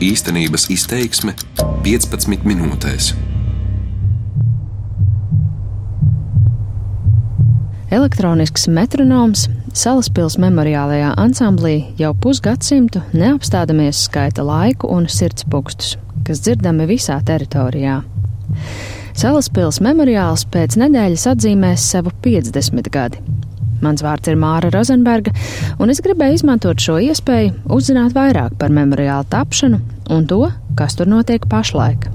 Īstenības izteiksme 15 minūtēs. Elektronisks metronoms Salaspils memoriālajā ansamblī jau pusgadsimtu neapstādamies skaita laiku un sirdspūkstus, kas dzirdami visā teritorijā. Salaspils memoriāls pēc nedēļas atzīmēs savu 50 gadi. Mans vārds ir Māra Rozenberga, un es gribēju izmantot šo iespēju uzzināt vairāk par memoriālu tapšanu un to, kas tur notiek pašlaik.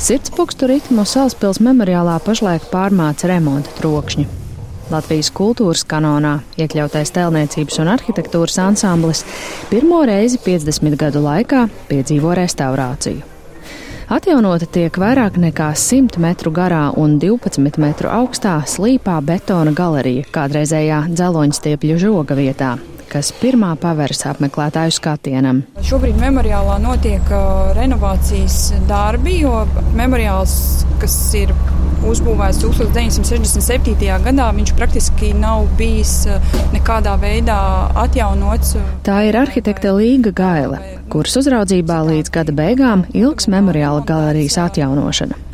Sirdspūkstu ritmu Salaspils memoriālā pašlaik pārmāca remonta trokšņi. Latvijas kultūras kanonā iekļautais tēlniecības un arhitektūras ansamblis pirmo reizi 50 gadu laikā piedzīvo restaurāciju. Atjaunota tiek vairāk nekā 100 metru garā un 12 metru augstā slīpā betona galerija kādreizējā dzeloņstiepļu žoga vietā, kas pirmā paveras apmeklētāju skatienam. Šobrīd memoriālā notiek uh, renovācijas darbi, jo memoriāls, kas ir uzbūvēts 1967. gadā, viņš praktiski nav bijis uh, nekādā veidā atjaunots. Tā ir arhitekte Līga Gaila, kuras uzraudzībā līdz gada beigām ilgs memoriāla galerijas atjaunošana.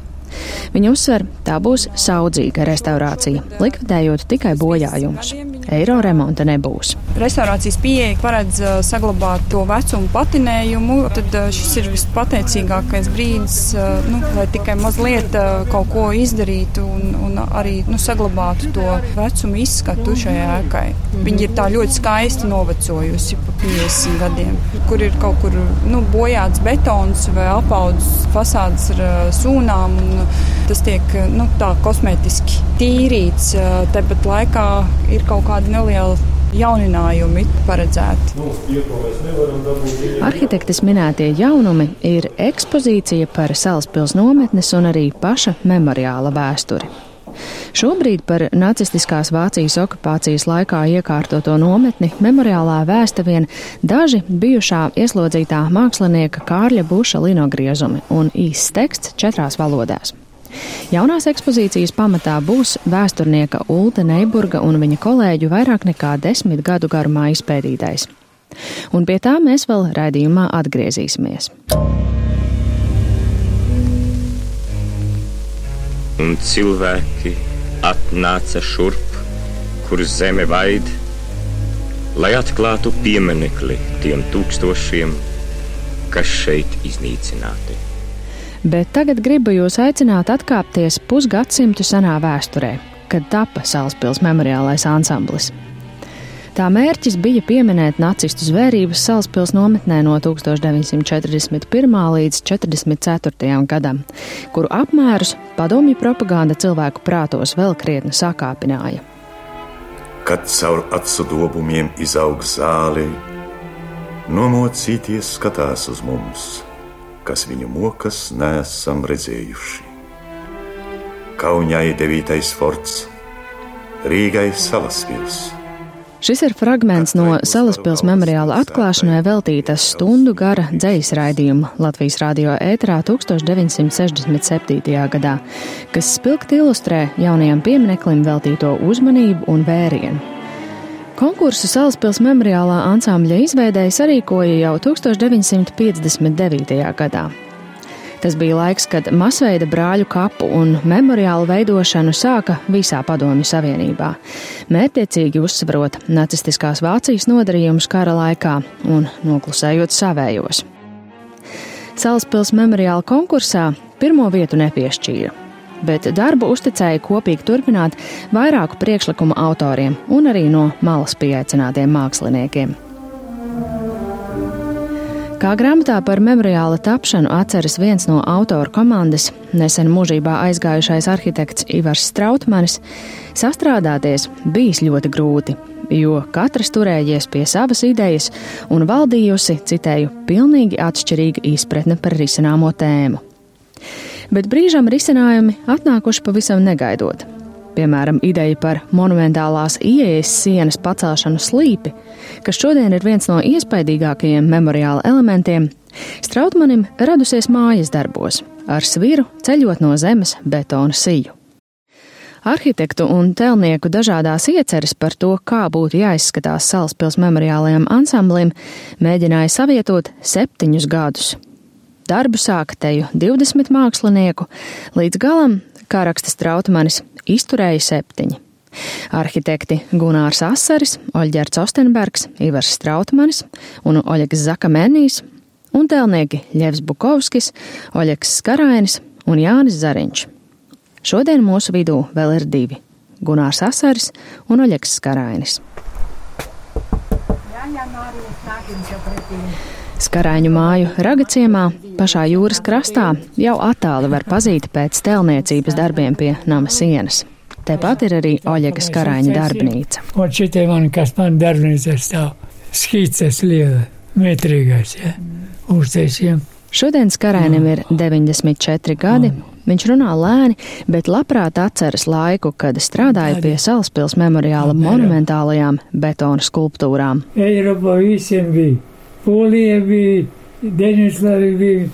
Viņa uzsver, tā būs saudzīga restaurācija, likvidējot tikai bojājumus. Eiro remonta nebūs. Restaurācijas pieeja paredz uh, saglabāt to vecumu patinējumu. Tad uh, šis ir vispateicīgākais brīdis, uh, nu, lai tikai mazliet kaut ko izdarītu un, un arī nu, saglabātu to vecumu izskatu šai ēkai. Viņa ir tā ļoti skaisti novecojusi pa 50 gadiem, kur ir kaut kur nu, bojāts betons vai apaudzes fasādes ar sūnām. Un, tas tiek nu, tā kosmētiski tīrīts. Tāpat laikā ir kaut kādi nelieli jauninājumi paredzēti. Arhitektes minētie jaunumi ir ekspozīcija par Salaspils nometnes un arī paša memoriāla vēsturi. Šobrīd par nacistiskās Vācijas okupācijas laikā iekārtoto nometni memoriālā vēsta vien daži bijušā ieslodzītā mākslinieka Kārļa Buša linogriezumi un īsts teksts četrās valodās. Jaunās ekspozīcijas pamatā būs vēsturnieka Ulte Neiburga un viņa kolēģu vairāk nekā desmit gadu garumā izpētītais. Un pie tā mēs vēl raidījumā atgriezīsimies. Un cilvēki atnāca šurp, kur zeme vaid, lai atklātu pieminekli tiem tūkstošiem, kas šeit iznīcināti bet tagad gribu jūs aicināt atkāpties pusgadsimtu senā vēsturē, kad tapa Salaspils memoriālais ansamblis. Tā mērķis bija pieminēt nacistu zvērības Salaspils nometnē no 1941. līdz 1944. gadam, kuru apmērus padomju propaganda cilvēku prātos vēl krietni sakāpināja. Kad caur acu dobumiem izaug zāle, nomocīties skatās uz mums kas viņu mokas nesam redzējuši. Kaunijai 9. forts, Rīgai salaspils. Šis ir fragments no Salaspils memoriāla atklāšanai veltītas stundu gara dzīs raidījuma Latvijas radio ēterā 1967. gadā, kas spilgti ilustrē jaunajam piemineklim veltīto uzmanību un vērienu. Konkursu Salaspils memoriālā ansambļa izveidēja sarīkoja jau 1959. gadā. Tas bija laiks, kad masveida brāļu kapu un memoriālu veidošanu sāka visā Padomju Savienībā, mērķiecīgi uzsverot nacistiskās Vācijas nodarījumus kara laikā un noklusējot savējos. Salaspils memoriāla konkursā pirmo vietu nepiešķīra bet darbu uzticēja kopīgi turpināt vairāku priekšlikumu autoriem un arī no malas pieaicinātiem māksliniekiem. Kā grāmatā par memoriāla tapšanu atceras viens no autoru komandas, nesen mūžībā aizgājušais arhitekts Ivars Strautmanis, sastrādāties bijis ļoti grūti, jo katrs turējies pie savas idejas un valdījusi, citēju, pilnīgi atšķirīga izpratne par risināmo tēmu bet brīžam risinājumi atnākuši pavisam negaidot. Piemēram, ideja par monumentālās ieejas sienas pacelšanu slīpi, kas šodien ir viens no iespaidīgākajiem memoriāla elementiem, Strautmanim radusies mājas darbos, ar sviru ceļot no zemes betona siju. Arhitektu un telnieku dažādās ieceres par to, kā būtu jāizskatās Salaspils memoriālajam ansamblim, mēģināja savietot septiņus gadus. Darbu sāka teju 20 mākslinieku, līdz galam, kā raksta Strautmanis, izturēja septiņi. Arhitekti Gunārs Asaris, Oļģerts Ostenbergs, Ivars Strautmanis un Oļegs Zakamenijs un tēlnieki Ļevs Bukovskis, Oļegs Skarainis un Jānis Zariņš. Šodien mūsu vidū vēl ir divi - Gunārs Asaris un Oļegs Skarainis. Skaraiņu māju Ragaciemā, pašā jūras krastā, jau attāli var pazīt pēc tēlniecības darbiem pie nama sienas. Tepat ir arī Oļegas Karāņa darbnīca. Un šitie man, kas man darbnīca stāv, skices liela, metrīgais, ja, uztaisiem. Šodien Skarainim ir 94 gadi. Viņš runā lēni, bet labprāt atceras laiku, kad strādāja pie Salaspils memoriāla monumentālajām betona skulptūrām. Eiropā visiem bija. Polija bija, Denislavija bija.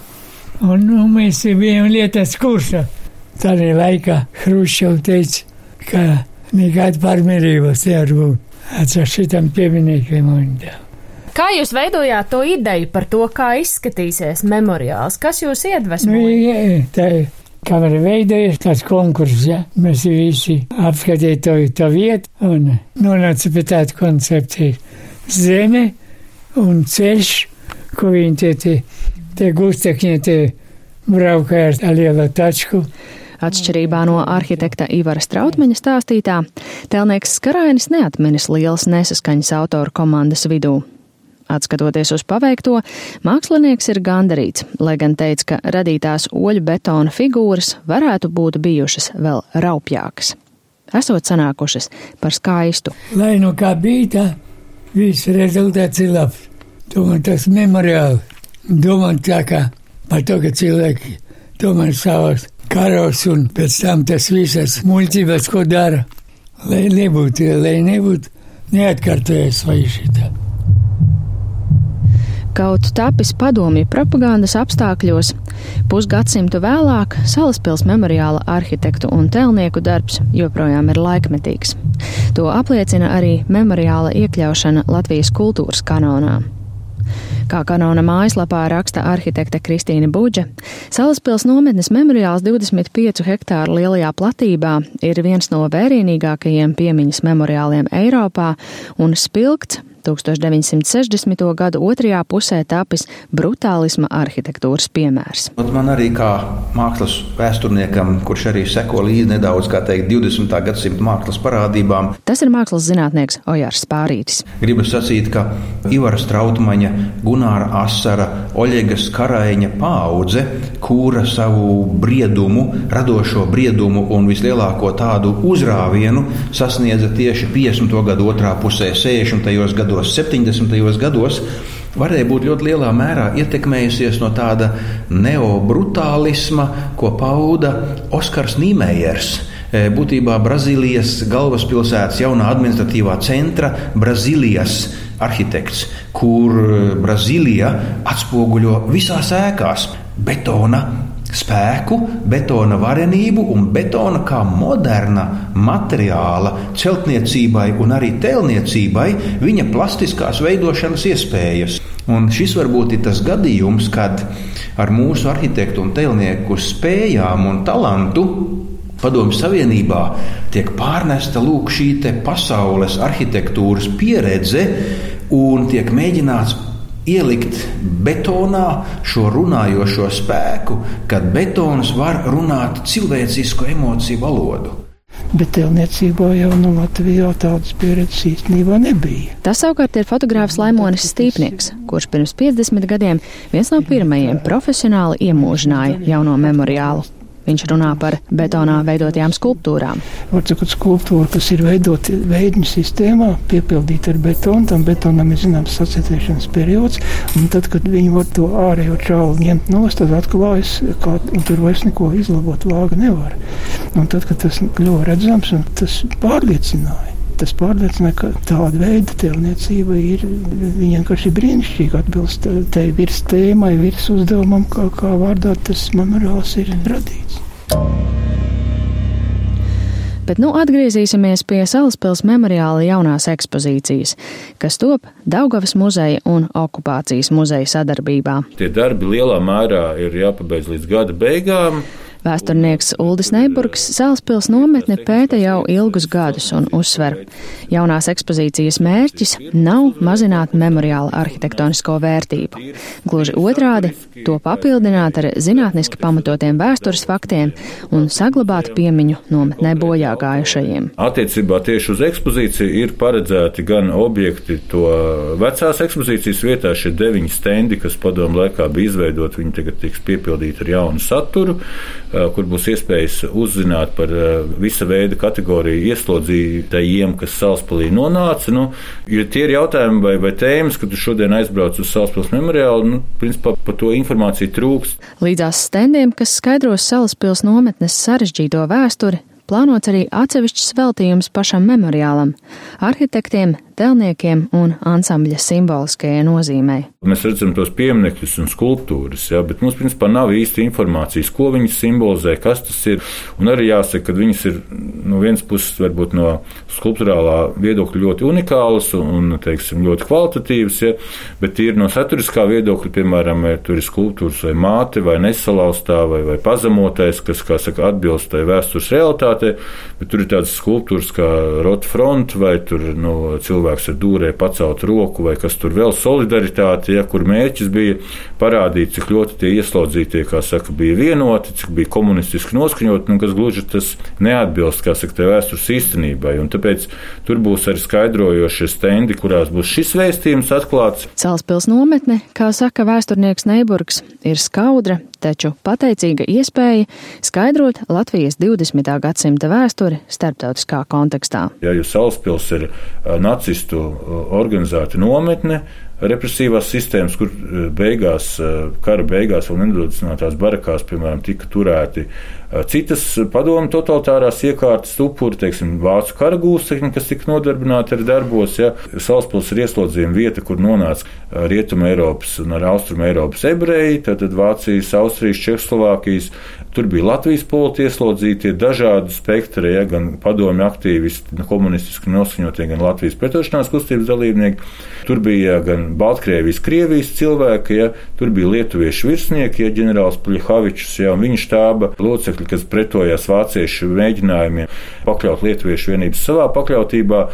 Un nu, mēs bijām lietas kursā. Tādā laikā Hruščov teica, ka nekāda pārmērības nevar būt. Atcer šitam pieminiekiem un tā. Kā jūs veidojāt to ideju par to, kā izskatīsies memoriāls? Kas jūs Nu, iedvesmoja? jā, tā ir. Var veidojas tāds konkurss, ja? Mēs visi apskatījām to, to vietu un nonāca pie tāda koncepcija. Zeme un ceļš, viņi te, te, te gustekņi te braukā ar tā liela tačku. Atšķirībā no arhitekta Ivara Strautmaņa stāstītā, tēlnieks Skarainis neatminis lielas nesaskaņas autoru komandas vidū. Atskatoties uz paveikto, mākslinieks ir gandarīts, lai gan teica, ka radītās oļu betona figūras varētu būt bijušas vēl raupjākas. Esot sanākušas par skaistu. Lai nu kā bija tā, viss rezultāts ir labs. Tomēr tas memoriāli, domā tā kā par to, ka cilvēki tomēr savas karos un pēc tam tas visas muļķības, ko dara, lai nebūtu, lai nebūtu neatkārtojas vai šitā. Kaut tapis padomju propagandas apstākļos, pusgadsimtu vēlāk Salaspils memoriāla arhitektu un tēlnieku darbs joprojām ir laikmetīgs. To apliecina arī memoriāla iekļaušana Latvijas kultūras kanonā. Kā kanona mājaslapā raksta arhitekte Kristīna Budža, Salaspils nometnes memoriāls 25 hektāru lielajā platībā ir viens no vērienīgākajiem piemiņas memoriāliem Eiropā un spilgts 1960. gadu otrajā pusē tapis brutālisma arhitektūras piemērs. Man arī kā mākslas vēsturniekam, kurš arī seko līdzi nedaudz, kā teikt, 20. gadsimta mākslas parādībām, Tas ir mākslas zinātnieks Ojārs Spārītis. gribu sacīt, ka Ivara Strautmaņa, Gunāra Asara, Oļegas Karaiņa paudze, kura savu briedumu, radošo briedumu un vislielāko tādu uzrāvienu sasniedza tieši 50. gadu otrā pusē, 60. gados, 70. gados, varēja būt ļoti lielā mērā ietekmējusies no tāda neobrutālisma, ko pauda Oskars Nīmējers. E, Būtībā Brazīlijas galvaspilsētas jaunā administratīvā centra Brazīlijas arhitekts, kur Brazīlija atspoguļo visās ēkās betona spēku, betona varenību un betona kā moderna materiāla celtniecībai un arī tēlniecībai viņa plastiskās veidošanas iespējas. Un šis varbūt ir tas gadījums, kad ar mūsu arhitektu un tēlnieku spējām un talantu Padomju Savienībā tiek pārnesta lūk šī pasaules arhitektūras pieredze un tiek mēģināts ielikt betonā šo runājošo spēku, kad betons var runāt cilvēcisku emociju valodu. Bet tēlniecībā jau no Latvijā tādas pieredzes īstenībā nebija. Tas savukārt ir fotogrāfs Laimonis Stīpnieks, kurš pirms 50 gadiem viens no pirmajiem profesionāli iemūžināja jauno memoriālu. Viņš runā par betonā veidotajām skulptūrām. Var sakot, skulptūra, kas ir veidota veidņu sistēmā, piepildīta ar betonu, tam betonam ir zināms sacētēšanas periods, un tad, kad viņi var to ārējo čālu ņemt nost, tad atklājas, kā, un tur vairs neko izlabot vāga nevar. Un tad, kad tas kļuva redzams, tas pārliecināja. Tas pārliecināja, ka tāda veida tēlniecība ir vienkārši brīnišķīga. Atbilst tai virs tēmai, virs uzdevumam, kā, kā vārdā tas memoriāls ir radīts. Bet nu atgriezīsimies pie Salaspils memoriāla jaunās ekspozīcijas, kas top Daugavas muzeja un okupācijas muzeja sadarbībā. Tie darbi lielā mērā ir jāpabeidz līdz gada beigām. Vēsturnieks Uldis Neiburgs Salaspils nometni pēta jau ilgus gadus un uzsver. Jaunās ekspozīcijas mērķis nav mazināt memoriāla arhitektonisko vērtību. Gluži otrādi - to papildināt ar zinātniski pamatotiem vēstures faktiem un saglabāt piemiņu nometnē bojā gājušajiem. Attiecībā tieši uz ekspozīciju ir paredzēti gan objekti to vecās ekspozīcijas vietā, šie deviņi stendi, kas padomu laikā bija izveidoti, viņi tagad tiks piepildīti ar jaunu saturu. Eh, kur būs iespējas uzzināt par eh, visa veida kategoriju ieslodzītajiem, kas Salaspēlī nonāca. Nu, ja tie ir jautājumi vai, vai tēmas, kad tu šodien aizbrauc uz Salaspils memoriālu, nu, principā par to informāciju trūkst. Līdzās stendiem, kas skaidros Salaspils nometnes sarežģīto vēsturi, plānots arī atsevišķs veltījums pašam memoriālam - arhitektiem, telniekiem un ansambļa simboliskajai nozīmei. Mēs redzam tos pieminekļus un skulptūras, jā, bet mums principā nav īsti informācijas, ko viņas simbolizē, kas tas ir. Un arī jāsaka, ka viņas ir no vienas puses varbūt no skulptūrālā viedokļa ļoti unikālas un teiksim, ļoti kvalitatīvas, ja, bet ir no saturiskā viedokļa, piemēram, tur ir skulptūras vai māte vai nesalaustā vai, vai pazemotais, kas, kā saka, atbilst tai vēstures realitātei, bet tur ir tādas skulptūras kā rota front vai tur cilvēku cilvēks ar dūrē pacelt roku, vai kas tur vēl solidaritāte, ja, kur mērķis bija parādīt, cik ļoti tie ieslodzītie, kā saka, bija vienoti, cik bija komunistiski noskaņoti, un kas gluži tas neatbilst, kā saka, vēstures īstenībai. Un tāpēc tur būs arī skaidrojošie stendi, kurās būs šis vēstījums atklāts. Celspils nometne, kā saka vēsturnieks Neiburgs, ir skaudra, taču pateicīga iespēja skaidrot Latvijas 20. gadsimta vēsturi starptautiskā kontekstā. Ja jūs Salaspils ir nacistu organizēta nometne, represīvās sistēmas, kur beigās, kara beigās vēl nedodinātās barakās, piemēram, tika turēti citas padomu totalitārās iekārtas upuri, teiksim, vācu karagūstekņi, kas tika nodarbināti ar darbos. Ja. Salaspils ir ieslodzījuma vieta, kur nonāca Rietuma Eiropas un Austruma Eiropas ebreji, tad Vācijas, Austrijas, Čehoslovākijas. Tur bija Latvijas politi ieslodzītie, dažādi spektri, ja, gan padomju aktīvisti, komunistiski noskaņotie, gan Latvijas pretošanās kustības dalībnieki. Tur bija gan Baltkrievijas, Krievijas cilvēki, ja, tur bija lietuviešu virsnieki, ja, ģenerālis Puļhavičs, ja, un viņa štāba locekļi, kas pretojās vāciešu mēģinājumiem pakļaut lietuviešu vienības savā pakļautībā.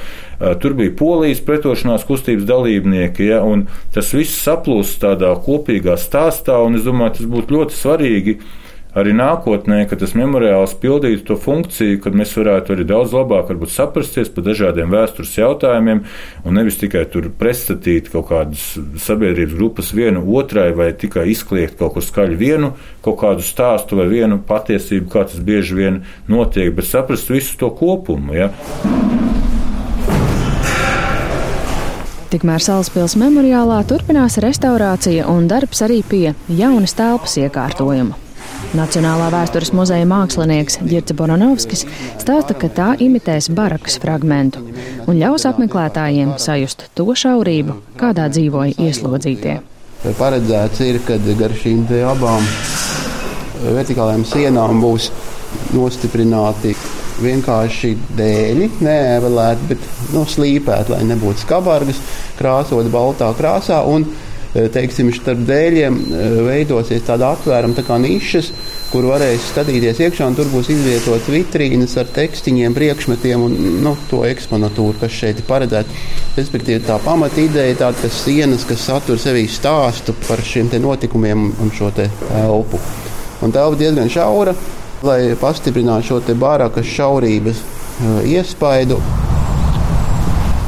Tur bija polijas pretošanās kustības dalībnieki, ja, un tas viss saplūst tādā kopīgā stāstā, un es domāju, tas būtu ļoti svarīgi arī nākotnē, ka tas memoriāls pildītu to funkciju, kad mēs varētu arī daudz labāk saprasties par dažādiem vēstures jautājumiem, un nevis tikai tur pretstatīt kaut kādas sabiedrības grupas vienu otrai, vai tikai izkliegt kaut ko skaļu vienu, kaut kādu stāstu vai vienu patiesību, kā tas bieži vien notiek, bet saprast visu to kopumu. Ja? Tikmēr Salaspils memoriālā turpinās restaurācija un darbs arī pie jaunas telpas iekārtojuma. Nacionālā vēstures muzeja mākslinieks Girts Boranovskis stāsta, ka tā imitēs barakas fragmentu un ļaus apmeklētājiem sajust to šaurību, kādā dzīvoja ieslodzītie. Paredzēts ir, ka gar šīm abām vertikālajām sienām būs nostiprināti vienkārši dēļi, neēvelēti, bet nu, slīpēti, lai nebūtu skabargas, krāsot baltā krāsā. Un, Eh, teiksim, starp dēļiem eh, veidosies tāda atvērama tā kā nišas, kur varēs skatīties iekšā, un tur būs izvietotas vitrīnas ar tekstiņiem, priekšmetiem un nu, to eksponatūru, kas šeit ir paredzēta. Respektīvi, tā pamata ideja ir tāda, ka sienas, kas satur sevī stāstu par šiem notikumiem un šo telpu. Un telpa diezgan šaura, lai pastiprinātu šo bārakas šaurības uh, iespaidu.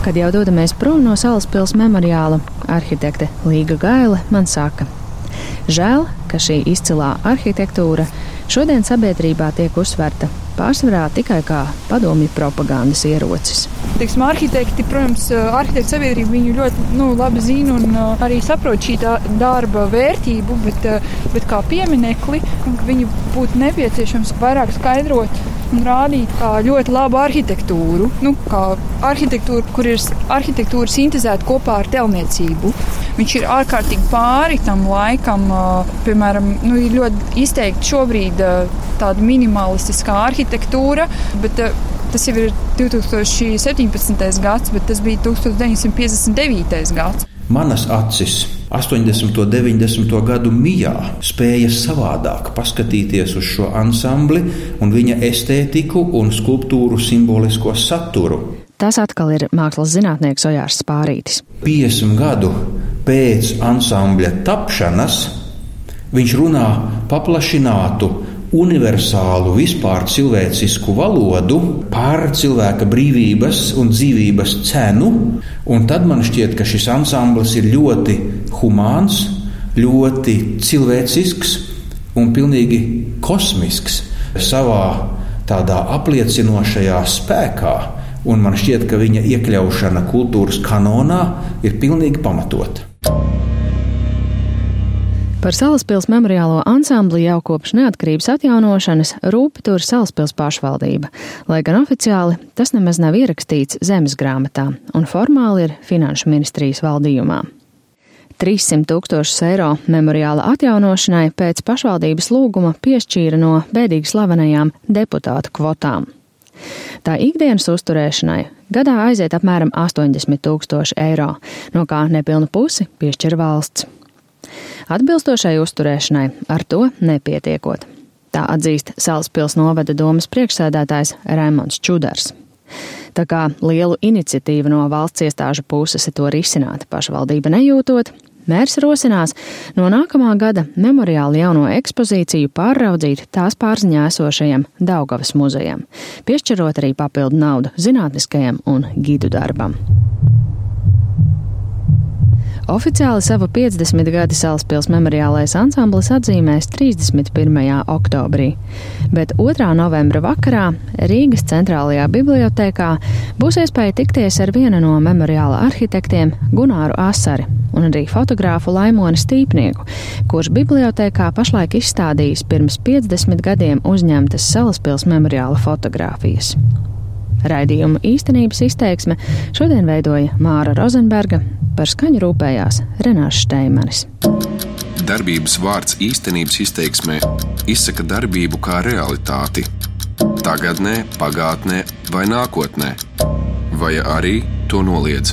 Kad jau dodamies prom no Salaspils memoriāla, arhitekte Līga Gaile man saka, žēl, ka šī izcilā arhitektūra šodien sabiedrībā tiek uzsverta pārsvarā tikai kā padomju propagandas ierocis. Teiksim, arhitekti, protams, arhitektu sabiedrība viņu ļoti nu, labi zina un uh, arī saprot šī darba vērtību, bet, uh, bet kā pieminekli viņu būtu nepieciešams vairāk skaidrot un rādīt kā ļoti labu arhitektūru, nu, kā arhitektūru, kur ir arhitektūra sintēzēta kopā ar telniecību. Viņš ir ārkārtīgi pāri tam laikam, piemēram, nu, ir ļoti izteikti šobrīd tāda minimalistiskā arhitektūra, bet Tas jau ir 2017. gads, bet tas bija 1959. gads. Manas acis 80. un 90. gadu mijā spēja savādāk paskatīties uz šo ansambli un viņa estētiku un skulptūru simbolisko saturu. Tas atkal ir mākslas zinātnieks Ojārs Spārītis. 50 gadu pēc ansambļa tapšanas viņš runā paplašinātu universālu, vispār cilvēcisku valodu par cilvēka brīvības un dzīvības cenu. Un tad man šķiet, ka šis ansamblis ir ļoti humāns, ļoti cilvēcisks un pilnīgi kosmisks savā tādā apliecinošajā spēkā. Un man šķiet, ka viņa iekļaušana kultūras kanonā ir pilnīgi pamatota. Par Salaspils memoriālo ansambli jau kopš neatkarības atjaunošanas rūpi tur Salaspils pašvaldība, lai gan oficiāli tas nemaz nav ierakstīts zemes grāmatā un formāli ir Finanšu ministrijas valdījumā. 300 tūkstošus eiro memoriāla atjaunošanai pēc pašvaldības lūguma piešķīra no bēdīgi slavenajām deputātu kvotām. Tā ikdienas uzturēšanai gadā aiziet apmēram 80 tūkstoši eiro, no kā nepilnu pusi piešķir valsts. Atbilstošai uzturēšanai ar to nepietiekot. Tā atzīst Salaspils novada domas priekšsēdētājs Raimons Čudars. Tā kā lielu iniciatīvu no valsts iestāžu puses to risināt pašvaldība nejūtot, mērs rosinās no nākamā gada memoriāli jauno ekspozīciju pārraudzīt tās pārziņā esošajam Daugavas muzejam, piešķirot arī papildu naudu zinātniskajam un gidu darbam. Oficiāli savu 50 gadu Salaspils memoriālais ansamblis atzīmēs 31. oktobrī, bet 2. novembra vakarā Rīgas centrālajā bibliotēkā būs iespēja tikties ar vienu no memoriāla arhitektiem Gunāru Asari un arī fotogrāfu Laimoni Stīpnieku, kurš bibliotēkā pašlaik izstādījis pirms 50 gadiem uzņemtas Salaspils memoriāla fotogrāfijas. Raidījuma īstenības izteiksme šodien veidoja Māra Rozenberga, par skaņu rūpējās Renāšs Steimanis. Darbības vārds īstenības izteiksmē izsaka darbību kā realitāti. Tagatnē, pagātnē vai nākotnē, vai arī to noliedz.